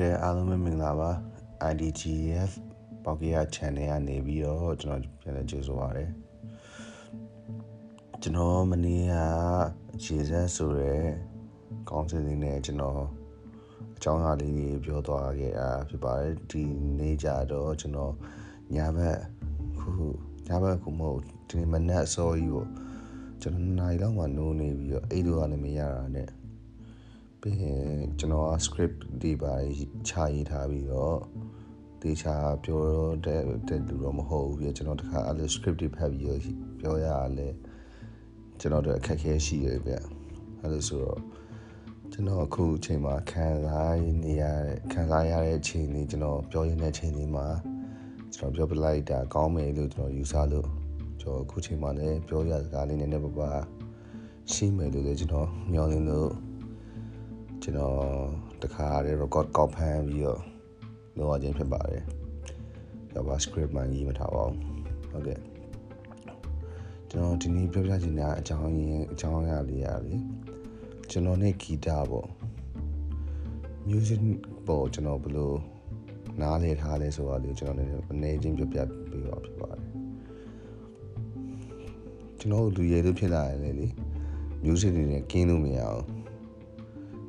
ကဲအားလုံးပဲမင်္ဂလာပါ IDGF ပေါကေရ channel ကနေပြီးတော့ကျွန်တော်ပြန်လည်ကြိုဆိုပါရစေကျွန်တော်မနေ့ကအခြေဆက်ဆိုရဲကောင်းစင်လေးနဲ့ကျွန်တော်အကြောင်းအရာလေးတွေပြောသွားခဲ့တာဖြစ်ပါတယ်ဒီနေ့ကြတော့ကျွန်တော်ညဘက်ခုညဘက်ခုမဟုတ်ဒီနေ့မနက်အစောကြီးကိုကျွန်တော်နိုင်လောက်မှနိုးနေပြီးတော့အိတ်တို့ကနေမရတာနဲ့ ပြီးရင်ကျွန်တော်က script ဒီပါချရေးထားပြီးတော့တေချာပြောတဲ့တဲ့လူတော့မဟုတ်ဘူးပြကျွန်တော်တခါအဲ့လို script တွေဖတ်ပြီးတော့ပြောရတာလဲကျွန်တော်တို့အခက်အခဲရှိရပြအဲ့လိုဆိုတော့ကျွန်တော်အခုအချိန်မှာခံစားနေရတဲ့ခံစားရတဲ့အချိန်လေးကျွန်တော်ပြောရင်းတဲ့အချိန်လေးမှာကျွန်တော်ပြောပြလိုက်တာကောင်းမယ်လို့ကျွန်တော်ယူဆလို့ကျွန်တော်အခုချိန်မှာလည်းပြောရစကားလေးနည်းနည်းပါးပါရှိမယ်လို့လည်းကျွန်တော်မျှော်လင့်လို့ ကျွန်တော်တခါတည်း record ကောက်ဖမ်းပြီးတော့လုပ်ရခြင်းဖြစ်ပါတယ်။ဒါပါ script မှရေးမထားပါဘူး။ဟုတ်ကဲ့။ကျွန်တော်ဒီနေ့ပြောပြချင်တဲ့အကြောင်းရင်းအကြောင်းအရာလေးရလေ။ကျွန်တော်နဲ့ဂီတပေါ့။ music ပေါ့ကျွန်တော်ဘယ်လိုနားလေထားလဲဆိုတာလေးကျွန်တော်လည်းအနေချင်းပြောပြပေးပါဖြစ်ပါတယ်။ကျွန်တော်လူရည်လို့ဖြစ်လာတယ်လေ။ music တွေနဲ့ကင်းလို့မရအောင်။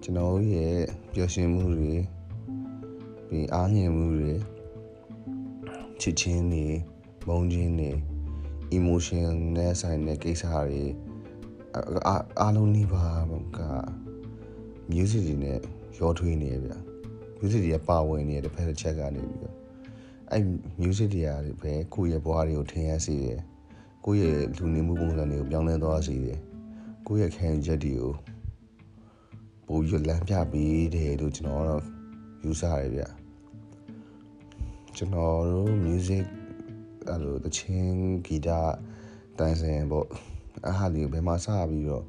ကျွန်တော်ရဲ့ပျော်ရွှင်မှုတွေပြီးအားငယ်မှုတွေချစ်ချင်းတွေမုန်းချင်းတွေ emotion နဲ့ဆိုင်တဲ့ကိစ္စတွေအားလုံးနှိပါက music တွေနဲ့ရောထွေးနေရဗျ music တွေကပါဝင်နေတဲ့ဖက်တစ်ချက်ကနေပြီးတော့အဲ့ music တွေကပဲကိုယ့်ရဲ့ဘဝတွေကိုထင်ရစေတယ်ကိုယ့်ရဲ့လူနေမှုပုံစံတွေကိုပြောင်းလဲသွားစေတယ်ကိုယ့်ရဲ့ခံယူချက်တွေကို ပို့ပြီးလမ်းပြပေးတယ်လို့ကျွန်တော်တော့ယူဆရတယ်ဗျကျွန်တော်တို့ music အဲ့လိုတချင်းဂီတတန်ဆင်ပေါ့အားဟာလေးဘယ်မှာစပြီးတော့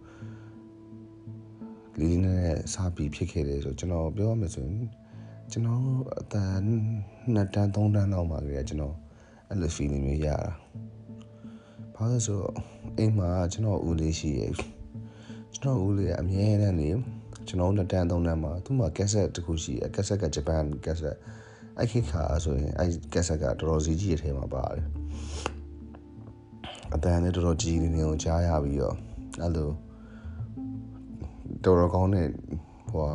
လေးလေးနဲ့စပြီးဖြစ်ခဲ့တယ်ဆိုကျွန်တော်ပြောရမယ်ဆိုရင်ကျွန်တော်အတန်နှစ်တန်းသုံးတန်းလောက်မှာကြကျွန်တော်အဲ့လို feeling မျိုးရတာဘာလို့ဆိုတော့အိမ်မှာကျွန်တော်ဦးလေးရှိရဲ့ကျွန်တော်ဦးလေးကအမြဲတမ်းနေ ကျွန်တော်နှစ်တန်းသုံးတန်းမှာသူ့မှာကက်ဆက်တစ်ခုရှိတယ်ကက်ဆက်ကဂျပန်ကက်ဆက်အဲ့ခေတ်ခါဆိုရင်အဲ့ကက်ဆက်ကတော်တော်စီကြီးရဲ့ထဲမှာပါတယ်အတန်းနဲ့တော်တော်ကြီးနေနေကိုကြားရပြီးတော့အဲ့လိုတော်တော်ကောင်းတဲ့ဟို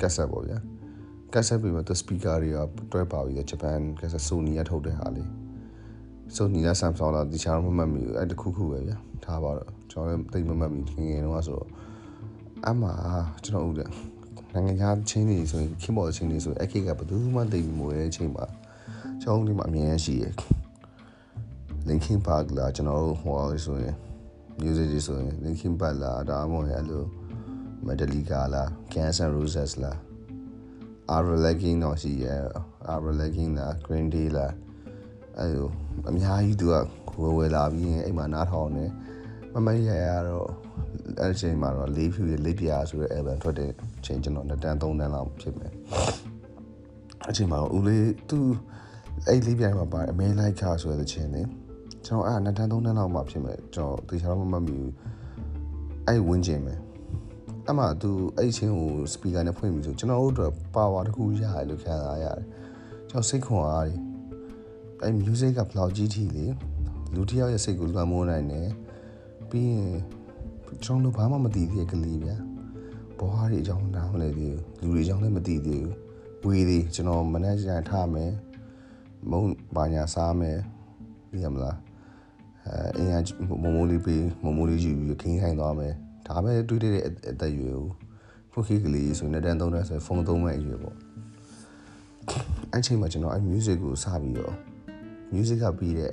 ကက်ဆက်ပေါ့ဗျာကက်ဆက်ပြီးမှသူစပီကာတွေကတွဲပါပြီးတော့ဂျပန်ကက်ဆက်ဆိုနီကထုတ်တဲ့ဟာလေးဆိုနီလားဆမ်ဆောင်လားဒီချာမမှတ်မိဘူးအဲ့တခုခုပဲဗျာထားပါတော့ကျွန်တော်လည်းတိတ်မမှတ်မိငငယ်တော့ဆိုတော့ အမှကျွန်တော်ဦးတယ်နိုင်ငံခြားချင်းတွေဆိုရင်ခင်ဘော်ချင်းတွေဆိုအခက်ကဘယ်သူမှသိပြီးမိုးတဲ့အချိန်မှာကျွန်တော်ဒီမှာအမြင်ရှိရယ် Linkin Park လာကျွန်တော်တို့ဟိုဆိုရင် music တွေဆိုရင် Linkin Park လာဒါမှမဟုတ်အဲ့လို Metallica လာ Guns N' Roses လာ Avril Lavigne တော့ရှိရယ် Avril Lavigne လာ Green Day လာအဲ့လိုအများကြီးသူကဝယ်ဝယ်လာပြီးရင်အိမ်မှာနားထောင်နေ မမရရတော့အဲ့ဒီချိန်မှာတော့လေးဖြူရလေးပြာဆိုတဲ့ album ထွက်တဲ့ချိန်ကျွန်တော်2တန်း3တန်းလောက်ဖြစ်မယ်အဲ့ချိန်မှာဦးလေးသူအဲ့လေးပြာမှာပါအမဲလိုက်ခါဆိုတဲ့ချိန်လေကျွန်တော်အဲ့2တန်း3တန်းလောက်မှဖြစ်မယ်ကျွန်တော်တေချာတော့မမှတ်မိဘူးအဲ့ဝင်းကျင်မယ်အမှသူအဲ့ချင်းကိုစပီကာနဲ့ဖွင့်ပြီးဆိုကျွန်တော်တို့ပါဝါတခုရတယ်လို့ခံစားရတယ်ကျွန်တော်စိတ်ခွန်အားတယ်အဲ့ music ကဘယ်လောက်ကြီးထီလေလူတစ်ယောက်ရဲ့စိတ်ကိုလွှမ်းမိုးနိုင်တယ် ပြီးရင်ကျွန်တော်တို့ဘာမှမသိသေးတဲ့ကလေးဗျာဘွားတွေအကြောင်းနားမလဲသေးဘူးလူတွေအကြောင်းလည်းမသိသေးဘူးဝေးသေးကျွန်တော်မနေ့ကထားမယ်မုံဘာညာစားမယ်သိရမလားအဲအင်ရမမိုးလေးပေးမမိုးလေးယူပြီးခင်းခိုင်းသွားမယ်ဒါပဲတွေးတဲ့အသက်အရွယ်ကိုဖုတ်ခိကလေးဆိုနေတန်းသုံးတန်းဆိုဖုန်းသုံးမဲ့အရွယ်ပေါ့အဲ့ချိန်မှာကျွန်တော်အဲ့ music ကိုစပြီးတော့ music ကပြီးတဲ့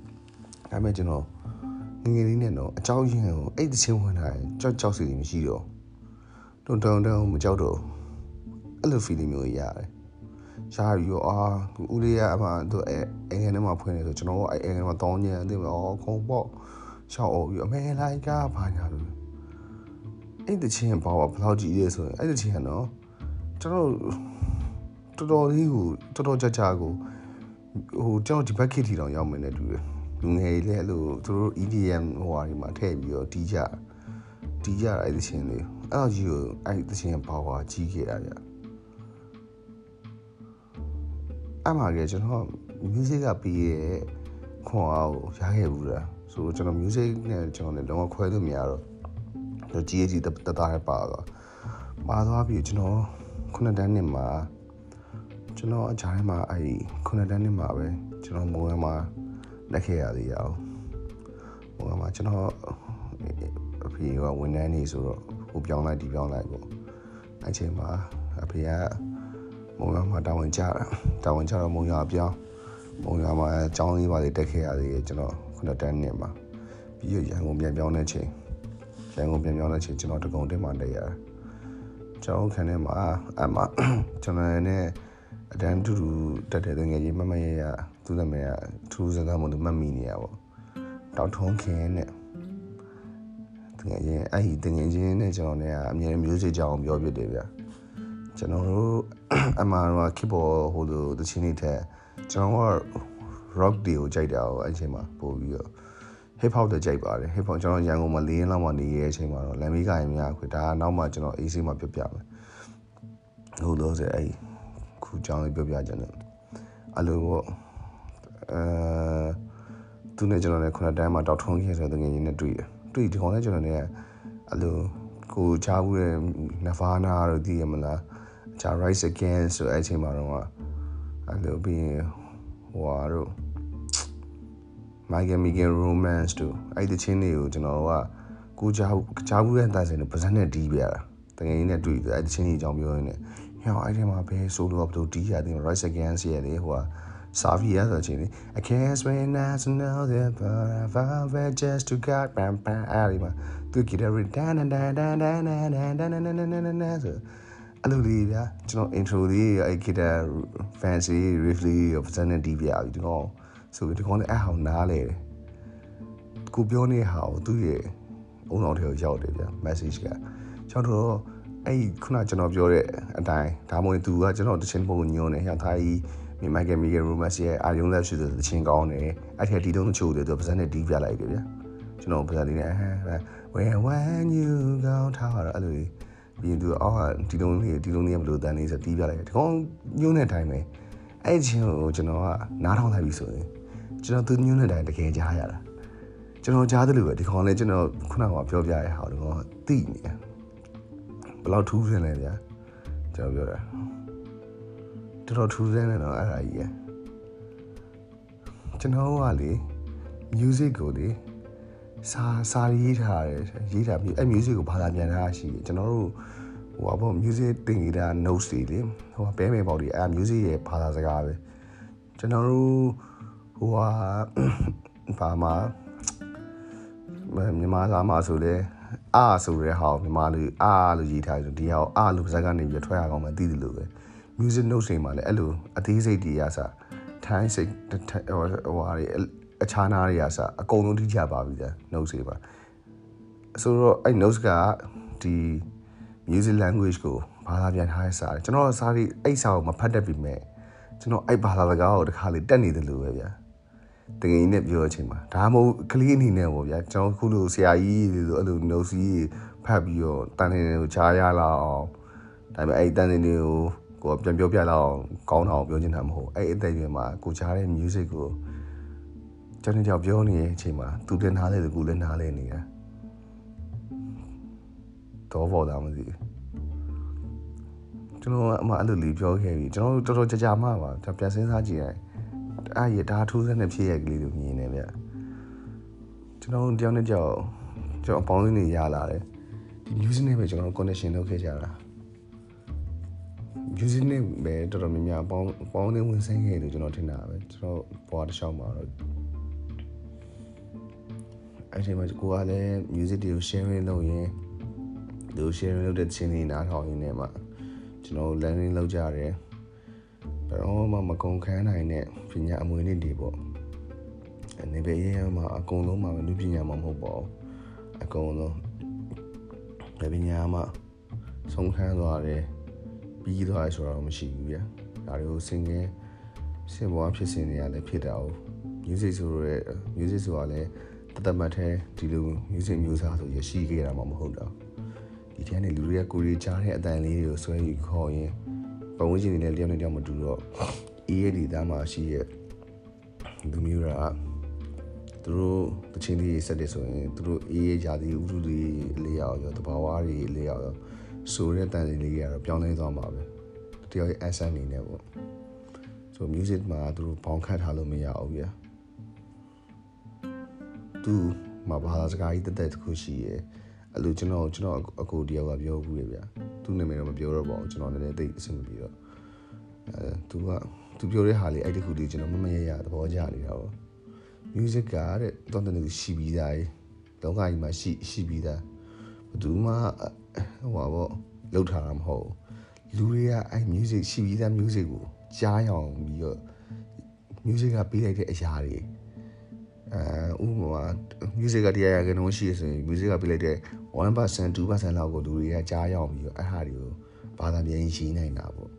ဒါပေမဲ့ကျွန်တော်ငငယ်လေးနဲ့တော့အကြောက်ရင်ကိုအဲ့တချင်းဝင်လာရင်ကြောက်ကြောက်စီမရှိတော့တုံတုံတုံမကြောက်တော့အဲ့လို feeling မျိုးရတယ်ရှားပြီးတော့အာဦးလေးကအမှသူအဲအဲငယ်ထဲမှာဖွင့်နေဆိုကျွန်တော်ကအဲအဲငယ်မှာတောင်းညံအသိမအော်ခုံပေါ့ရှောက်အော်ပြီးအမေလိုက်ကဘာညာလို့အဲ့တချင်းဘာဘလောက်ကြီးလဲဆိုရင်အဲ့တချင်းကနော်ကျွန်တော်တော်တော်လေးကိုတော်တော်ကြကြကိုဟိုကျွန်တော်ဒီဘက်ခေတ်ထီတောင်ရောက်မနေတူတယ် လူငယ်လေးအဲ့လိုသူတို့ EDM ဟိုဟာတွေမှာထည့်ပြီးတော့တီးကြတီးကြအဲ့ဒီချင်းလေးအဲ့ကြီးကိုအဲ့ဒီချင်းဘာဝကြီးခဲ့တာကြအမှကကျွန်တော် music ကပြီးရဲ့ခွန်အားကိုရခဲ့ဘူးလားဆိုတော့ကျွန်တော် music နဲ့ကျွန်တော်လည်းလုံးဝခွဲလို့မရတော့တော့ GAG တတတားပါတော့ပါသွားပြီကျွန်တော်ခုနှစ်တန်းနှစ်မှာကျွန်တော်အကြိုင်းမှာအဲ့ခုနှစ်တန်းနှစ်မှာပဲကျွန်တော်မိုးရမှာ လက်ခဲ့ရသေးရအောင်မိုးရမှာကျွန်တော်အဖေကဝန်ထမ်းနေဆိုတော့ဟိုပြောင်းလိုက်ဒီပြောင်းလိုက်ပေါ့အဲ့ချိန်မှာအဖေကမုံရမှာတာဝန်ကြတာဝန်ကြတော့မုံရပြောင်းမုံရမှာအကြောင်းလေးပါလေးတက်ခဲ့ရသေးတယ်ကျွန်တော်ခုနှစ်တန်းနှစ်မှာပြီးရရန်ကုန်ပြန်ပြောင်းတဲ့ချိန်ရန်ကုန်ပြန်ပြောင်းတဲ့ချိန်ကျွန်တော်တကုံတင်မှတက်ရတယ်ကျွန်တော်ခန်းထဲမှာအမကျွန်တော်နဲ့အတန်းတူတူတက်တဲ့ငယ်ကြီးမမရရ သူ့နာမည်ကထူးစကားမလို့မမီနေရပေါ့တောက်ထုံးခင်နဲ့တကယ်ချင်းအဲ့ဒီတကယ်ချင်းနဲ့ကျွန်တော်နဲ့အမြဲ music ကြောင်းပြောပြတယ်ဗျာကျွန်တော်တို့အမှန်တော့ keyboard ဟိုလိုတချင်းတွေထက်ကျွန်တော်က rock တွေကိုကြိုက်တာကိုအဲ့ချိန်မှာပို့ပြီးတော့ hip hop တွေကြိုက်ပါတယ် hip hop ကျွန်တော်ရန်ကုန်မှာ၄ရက်လောက်မှနေရတဲ့အချိန်မှာတော့လမ်းမေးကရင်များခွေဒါကနောက်မှကျွန်တော် AC မှာပြပြမယ်ဟိုလို့ဆိုအဲ့ခုကြောင်းလေးပြပြကြတယ်အဲ့လိုပေါ့ အဲသူနဲ့ကျွန်တော်နဲ့ခုနတန်းမှာတောက်ထုံးခဲ့ဆိုတဲ့ငယ်ချင်းနဲ့တွေ့တယ်တွေ့ဒီကောင်နဲ့ကျွန်တော်နဲ့အဲ့လိုကိုချားဘူးတဲ့ Nirvana တို့သိရမလားဂျာ Rise Against ဆိုအဲ့ချိန်မှာတော့အဲ့လိုပြီးရင်ဟိုဟာတို့ Michael Michael Romance တို့အဲ့ဒီချင်းတွေကိုကျွန်တော်ကကိုချားချားဘူးတဲ့တာစင်နဲ့ပါဇက်နဲ့တီးပြရတာတကယ်ကြီးနဲ့တွေ့တယ်အဲ့ဒီချင်းတွေအကြောင်းပြောရင်းနဲ့ဟောအဲ့ဒီမှာဘယ်ဆိုလိုကဘယ်လိုတီးရတယ် Rise Against ရတယ်ဟိုဟာ စာဖီရဆိုချင်း I can't wait now to know that but I've ever just to got bam bam အဲ့ဒီမှာသူကြည့်တယ် dan dan dan dan dan dan dan dan dan dan dan dan ဆိုအဲ့လိုလေးဗျာကျွန်တော် intro လေးအဲ့ guitar fancy riff လေးကိုပတ်စံနဲ့တီးပြပြီဒီကောင်ဆိုပြီးဒီကောင်လည်းအဟောင်းနားလေတယ်ကိုပြောနေဟာကိုသူ့ရဲ့အုံတော်ထဲကိုရောက်တယ်ဗျာ message ကကျွန်တော်တို့အဲ့ခုနကျွန်တော်ပြောတဲ့အတိုင်းဒါမှမဟုတ်သူကကျွန်တော်တချင်းပုံညွှန်းနေဟောသားကြီး မိမိုက်ကယ်မီဂယ်ရိုမတ်ရဲ့အာယုံလက်ရှိတဲ့တချင်းကောင်းတယ်အဲ့ထက်ဒီတုံးချို့တယ်သူပါဇက်နဲ့တီးပြလိုက်တယ်ဗျာကျွန်တော်ပါဇက်လေးနဲ့ဟမ် when when you go ထားတော့အဲ့လိုပြီးသူအောက်ကဒီတုံးလေးဒီတုံးလေးဘယ်လိုတန်းလေးဆိုတီးပြလိုက်တယ်ဒီကောင်ညွှန်းတဲ့အတိုင်းပဲအဲ့ချင်းကိုကျွန်တော်ကနားထောင်လိုက်ပြီဆိုရင်ကျွန်တော်သူညွှန်းတဲ့အတိုင်းတကယ်ကြားရတာကျွန်တော်ကြားတယ်လို့ပဲဒီကောင်လည်းကျွန်တော်ခုနကပြောပြရတဲ့ဟာဒီကောင်သိနေတယ်ဘယ်လောက်ထူးစင်လဲဗျာကျွန်တော်ပြောတာ တော်တော်ထူးစင်တယ်တော့အဲ့ဒါကြီးရကျွန်တော်ကလေ music ကိုလေစာစာရေးထားတယ်ရေးထားပြီးအဲ့ music ကိုဘာသာပြန်ထားရှိတယ်ကျွန်တော်တို့ဟိုဘော music သင်နေတာ notes တွေလေဟိုပဲမဲပေါ့ဒီအဲ့ music ရဲ့ဘာသာစကားပဲကျွန်တော်တို့ဟိုဟာဘာမှမြန်မာစာမှာဆိုလေအာဆိုရဲဟာမြန်မာလူအာလို့ရေးထားတယ်ဒီဟာအာလို့ပါဇက်ကနေပြီးထွက်ရအောင်မသိတယ်လို့ပဲ music notes တွေမှာလည်းအဲ့လိုအသေးစိတ်တွေရစထိုင်းစိတ်ဟိုဟိုဟာအခြားနာတွေရစအကုန်လုံးထိကြပါပြီတဲ့ notes တွေပါဆိုတော့အဲ့ notes ကဒီ music language ကိုဘာသာပြန်ထားတဲ့စာတယ်ကျွန်တော်စာတွေအဲ့စာကိုမဖတ်တတ်ပြီမဲ့ကျွန်တော်အဲ့ဘာသာစကားကိုတခါလေတက်နေတယ်လို့ပဲဗျာတကယ်ကြီးနဲ့ပြောတဲ့အချိန်မှာဒါမှမဟုတ်ကလေးအနေနဲ့ပေါ့ဗျာကျွန်တော်ခုလိုဆရာကြီးလို့အဲ့လို notes ကြီးဖတ်ပြီးတော့တန်နေကိုချားရလာအောင်ဒါပေမဲ့အဲ့တန်နေကို ကိုပြန်ပြောပြလောက်အောင်ကောင်းအောင်ပြောချင်တာမဟုတ်အဲ့အသက်အရွယ်မှာကိုချားတဲ့ music ကိုကျွန်တော်ကြောက်ပြောနေတဲ့အချိန်မှာသူတင်ထားတဲ့ကူလည်းနားလဲနေတာတော့ဘောတာမသိကျွန်တော်အမအဲ့လိုလေးပြောခဲ့ပြီကျွန်တော်တော်တော်ကြာကြာမှပါပြန်စဉ်းစားကြည့်ရတယ်အဲ့ရဒါထူးဆန်းတဲ့ဖြစ်ရကလေးလိုမြင်နေဗျကျွန်တော်တယောက်နဲ့ကြောက်ကျွန်တော်အပေါင်းအသင်းတွေရလာတယ်ဒီ music နဲ့ပဲကျွန်တော် connection လုပ်ခဲ့ကြတာ music နဲ့ပဲတော်တော်များများအပေါင်းအပေါင်းအသင်းဝင်ဆိုင်ခဲ့လို့ကျွန်တော်ထင်တာပဲကျွန်တော်ဘွားတစ်ချောင်းမှာတော့အဲ့ဒီမှာကိုကလည်း music တွေကို sharing လုပ်ရင်သူ sharing လုပ်တဲ့ချင်းတွေနားထောင်ရင်းနဲ့မှကျွန်တော် learning လုပ်ကြတယ်ဘယ်တော့မှမကုန်ခန်းနိုင်တဲ့ပညာအမွေနစ်တွေပေါ့အနေပဲရေးရမှာအကုန်လုံးမှာလူပညာမှာမဟုတ်ပါဘူးအကုန်လုံးလေပညာမှာဆုံးခန်းသွားတယ် ပြီးသွားတယ်ဆိုတော့မရှိဘူးဗျာဒါတွေကိုစင်ကဲစင်ပေါ်ဖြစ်စင်နေရလဲဖြစ်တာ哦 music ဆိုရဲ music ဆိုတာလဲတသက်မှတ်တဲ့ဒီလို music မျိုးစားဆိုရရှိခဲ့တာမှမဟုတ်တော့ဒီထဲကနေလူတွေကကိုရီကြားတဲ့အတန်လေးတွေကိုဆွဲယူခေါ်ရင်ပတ်ဝန်းကျင်တွေလည်းတယောက်နဲ့တယောက်မတူတော့အေးရဒီသားမှာရှိရဲ့လူမျိုးရာသူတို့တချင်းလေးဆက်တယ်ဆိုရင်သူတို့အေးရရာသီဥတုတွေလေးရောက်ရောတဘာဝတွေလေးရောက်ရော ဆိုတဲ့တန်စီလေးကတော့ပြောင်းလဲသွားမှာပဲတယောက်ရဲ့ accent အနေနဲ့ပေါ့ဆို music မှာသူတို့ဘောင်းခတ်ထားလို့မရဘူးဗျာသူမှာဘာသာစကားကြီးတက်တက်တစ်ခုရှိရဲအဲ့လိုကျွန်တော်ကျွန်တော်အကိုတယောက်ကပြောဘူးလေဗျာသူနာမည်တော့မပြောတော့ပါဘူးကျွန်တော်လည်းတိတ်အဆင်မပြေတော့အဲသူကသူပြောတဲ့ဟာလေးအဲ့ဒီခုလေးကျွန်တော်မမရရသဘောကျနေတာပေါ့ music ကတဲ့တော့တည်းရှိပြီးသားရေလောကကြီးမှာရှိရှိပြီးသားဘယ်သူမှ ဟိုပါပေါ့လောက်ထားတာမဟုတ်လူတွေကအဲ့ music ရှိပြီးသား music ကိုကြားရအောင်ပြီးတော့ music ကပေးလိုက်တဲ့အရာတွေအဲဥပမာ music ကတရားရကနှုံးရှိရဆိုရင် music ကပေးလိုက်တဲ့1% 2%လောက်ကိုလူတွေကကြားရအောင်ပြီးတော့အဲ့ဟာတွေကိုဘာသာပြန်ရေးနိုင်တာပေါ့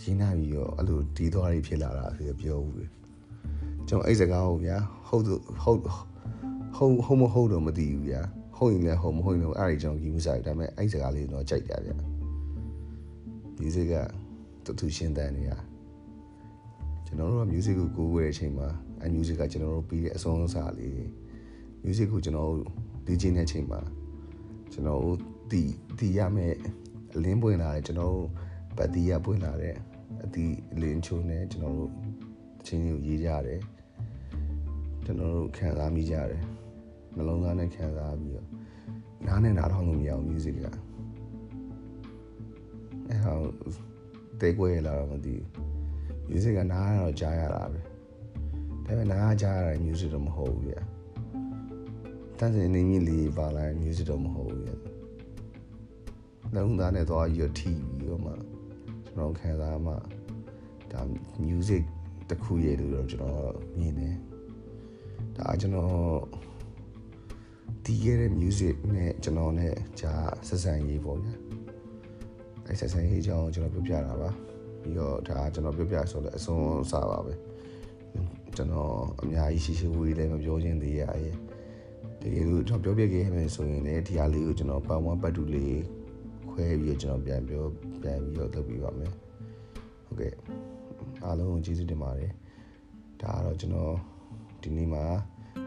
ရေးနိုင်ပြီးတော့အဲ့လိုဒီသွားတွေဖြစ်လာတာဆိုပြောဦးတယ်ကျွန်တော်အဲ့စကားကိုဗျာဟုတ်ဟုတ်ဟုတ်ဟုတ်မဟုတ်တော့မသိဘူးဗျာ ဟုတ်ရင်လည်းဟုတ်မဟုတ်ရင်လည်းအဲ့ဒီကျွန်တော်ကြီးမစားဘူးဒါပေမဲ့အဲ့စကားလေးတော့ကြိုက်တယ်ဗျာ music ကတူတူရှင်းတဲ့နေရကျွန်တော်တို့က music ကိုကိုးဝဲတဲ့အချိန်မှာအဲ music ကကျွန်တော်တို့ပြီးတဲ့အဆုံးအစာလေး music ကိုကျွန်တော်တို့ဒီချင်းတဲ့အချိန်မှာကျွန်တော်တို့တီတီရမယ်အလင်းပွင့်လာတယ်ကျွန်တော်တို့ဗတ်တီရပွင့်လာတဲ့အတီလင်းချိုးနဲ့ကျွန်တော်တို့ချင်းကိုရေးကြတယ်ကျွန်တော်တို့ခံစားမိကြတယ် နှလုံးသားနဲ့ခံစားပြီးတော့နားနဲ့နားထောင်လို့မရအောင် music ကအဲဟောတေးကွဲလာတော့မသိဘူး music ကနားတော့ကြားရတာပဲဒါပေမဲ့နားကြားရတဲ့ music တော့မဟုတ်ဘူးဗျာတန်းစင်နေမြင့်လေးပါလာ music တော့မဟုတ်ဘူးဗျာလုံးသားနဲ့သွားပြီးတော့ထီပြီးတော့မှကျွန်တော်ခံစားမှဒါ music တစ်ခုရဲ့လို့တော့ကျွန်တော်မြင်တယ်ဒါကျွန်တော် ဒီရဲ့ music နဲ့ကျွန်တော်နဲ့ဂျာဆက်ဆံရေးပေါ့ဗျာအဲဆက်ဆံရေးအကြောင်းကျွန်တော်ပြောပြတာပါပြီးတော့ဒါကျွန်တော်ပြောပြဆိုတော့အဆုံးအစပါပဲကျွန်တော်အများကြီးရှိရှိဝေးလည်းမပြောချင်းသေးရရဲ့တကယ်လို့ကျွန်တော်ပြောပြခဲ့မယ်ဆိုရင်လည်းဒီဟာလေးကိုကျွန်တော်ပတ်ဝန်းပတ်တူလေးခွဲပြီးတော့ကျွန်တော်ပြန်ပြောပြန်ပြီးတော့လုပ်ပြပါမယ်ဟုတ်ကဲ့အားလုံးကိုကျေးဇူးတင်ပါတယ်ဒါကတော့ကျွန်တော်ဒီနေ့မှာ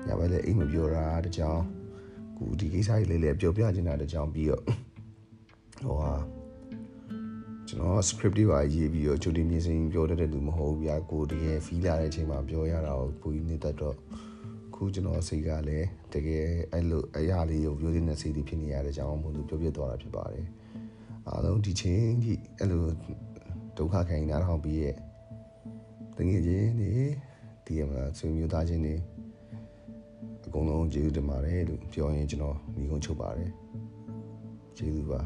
ညဘက်လည်းအိမ်မပြောတာတကြောင် ကူဒီကိစ္စကြီးလေးလည်းပြောပြချင်တာတကြောင်ပြီးတော့ဟိုဟာကျွန်တော် script တွေပါရေးပြီးတော့ကြိုတင်ပြင်ဆင်ပြောတတ်တဲ့လူမဟုတ်ဘူးဗျာကိုတကယ် feel လာတဲ့အချိန်မှာပြောရတာကိုပူရင်းနေတတ်တော့ခုကျွန်တော်စိတ်ကလည်းတကယ်အဲ့လိုအရာလေးကိုပြောနေတဲ့စိတ်တွေဖြစ်နေရတဲ့အကြောင်းမို့လို့ပြောပြသွားတာဖြစ်ပါတယ်အားလုံးဒီချင်းဒီအဲ့လိုဒုက္ခခံနေရအောင်ပြီးရဲ့တကယ်ချင်းနေဒီမှာဆွေမျိုးသားချင်းနေ အကုန်လုံးကျေးဇူးတင်ပါတယ်လို့ပြောရင်ကျွန်တော်မိကုန်းချုပ်ပါတယ်ကျေးဇူးပါ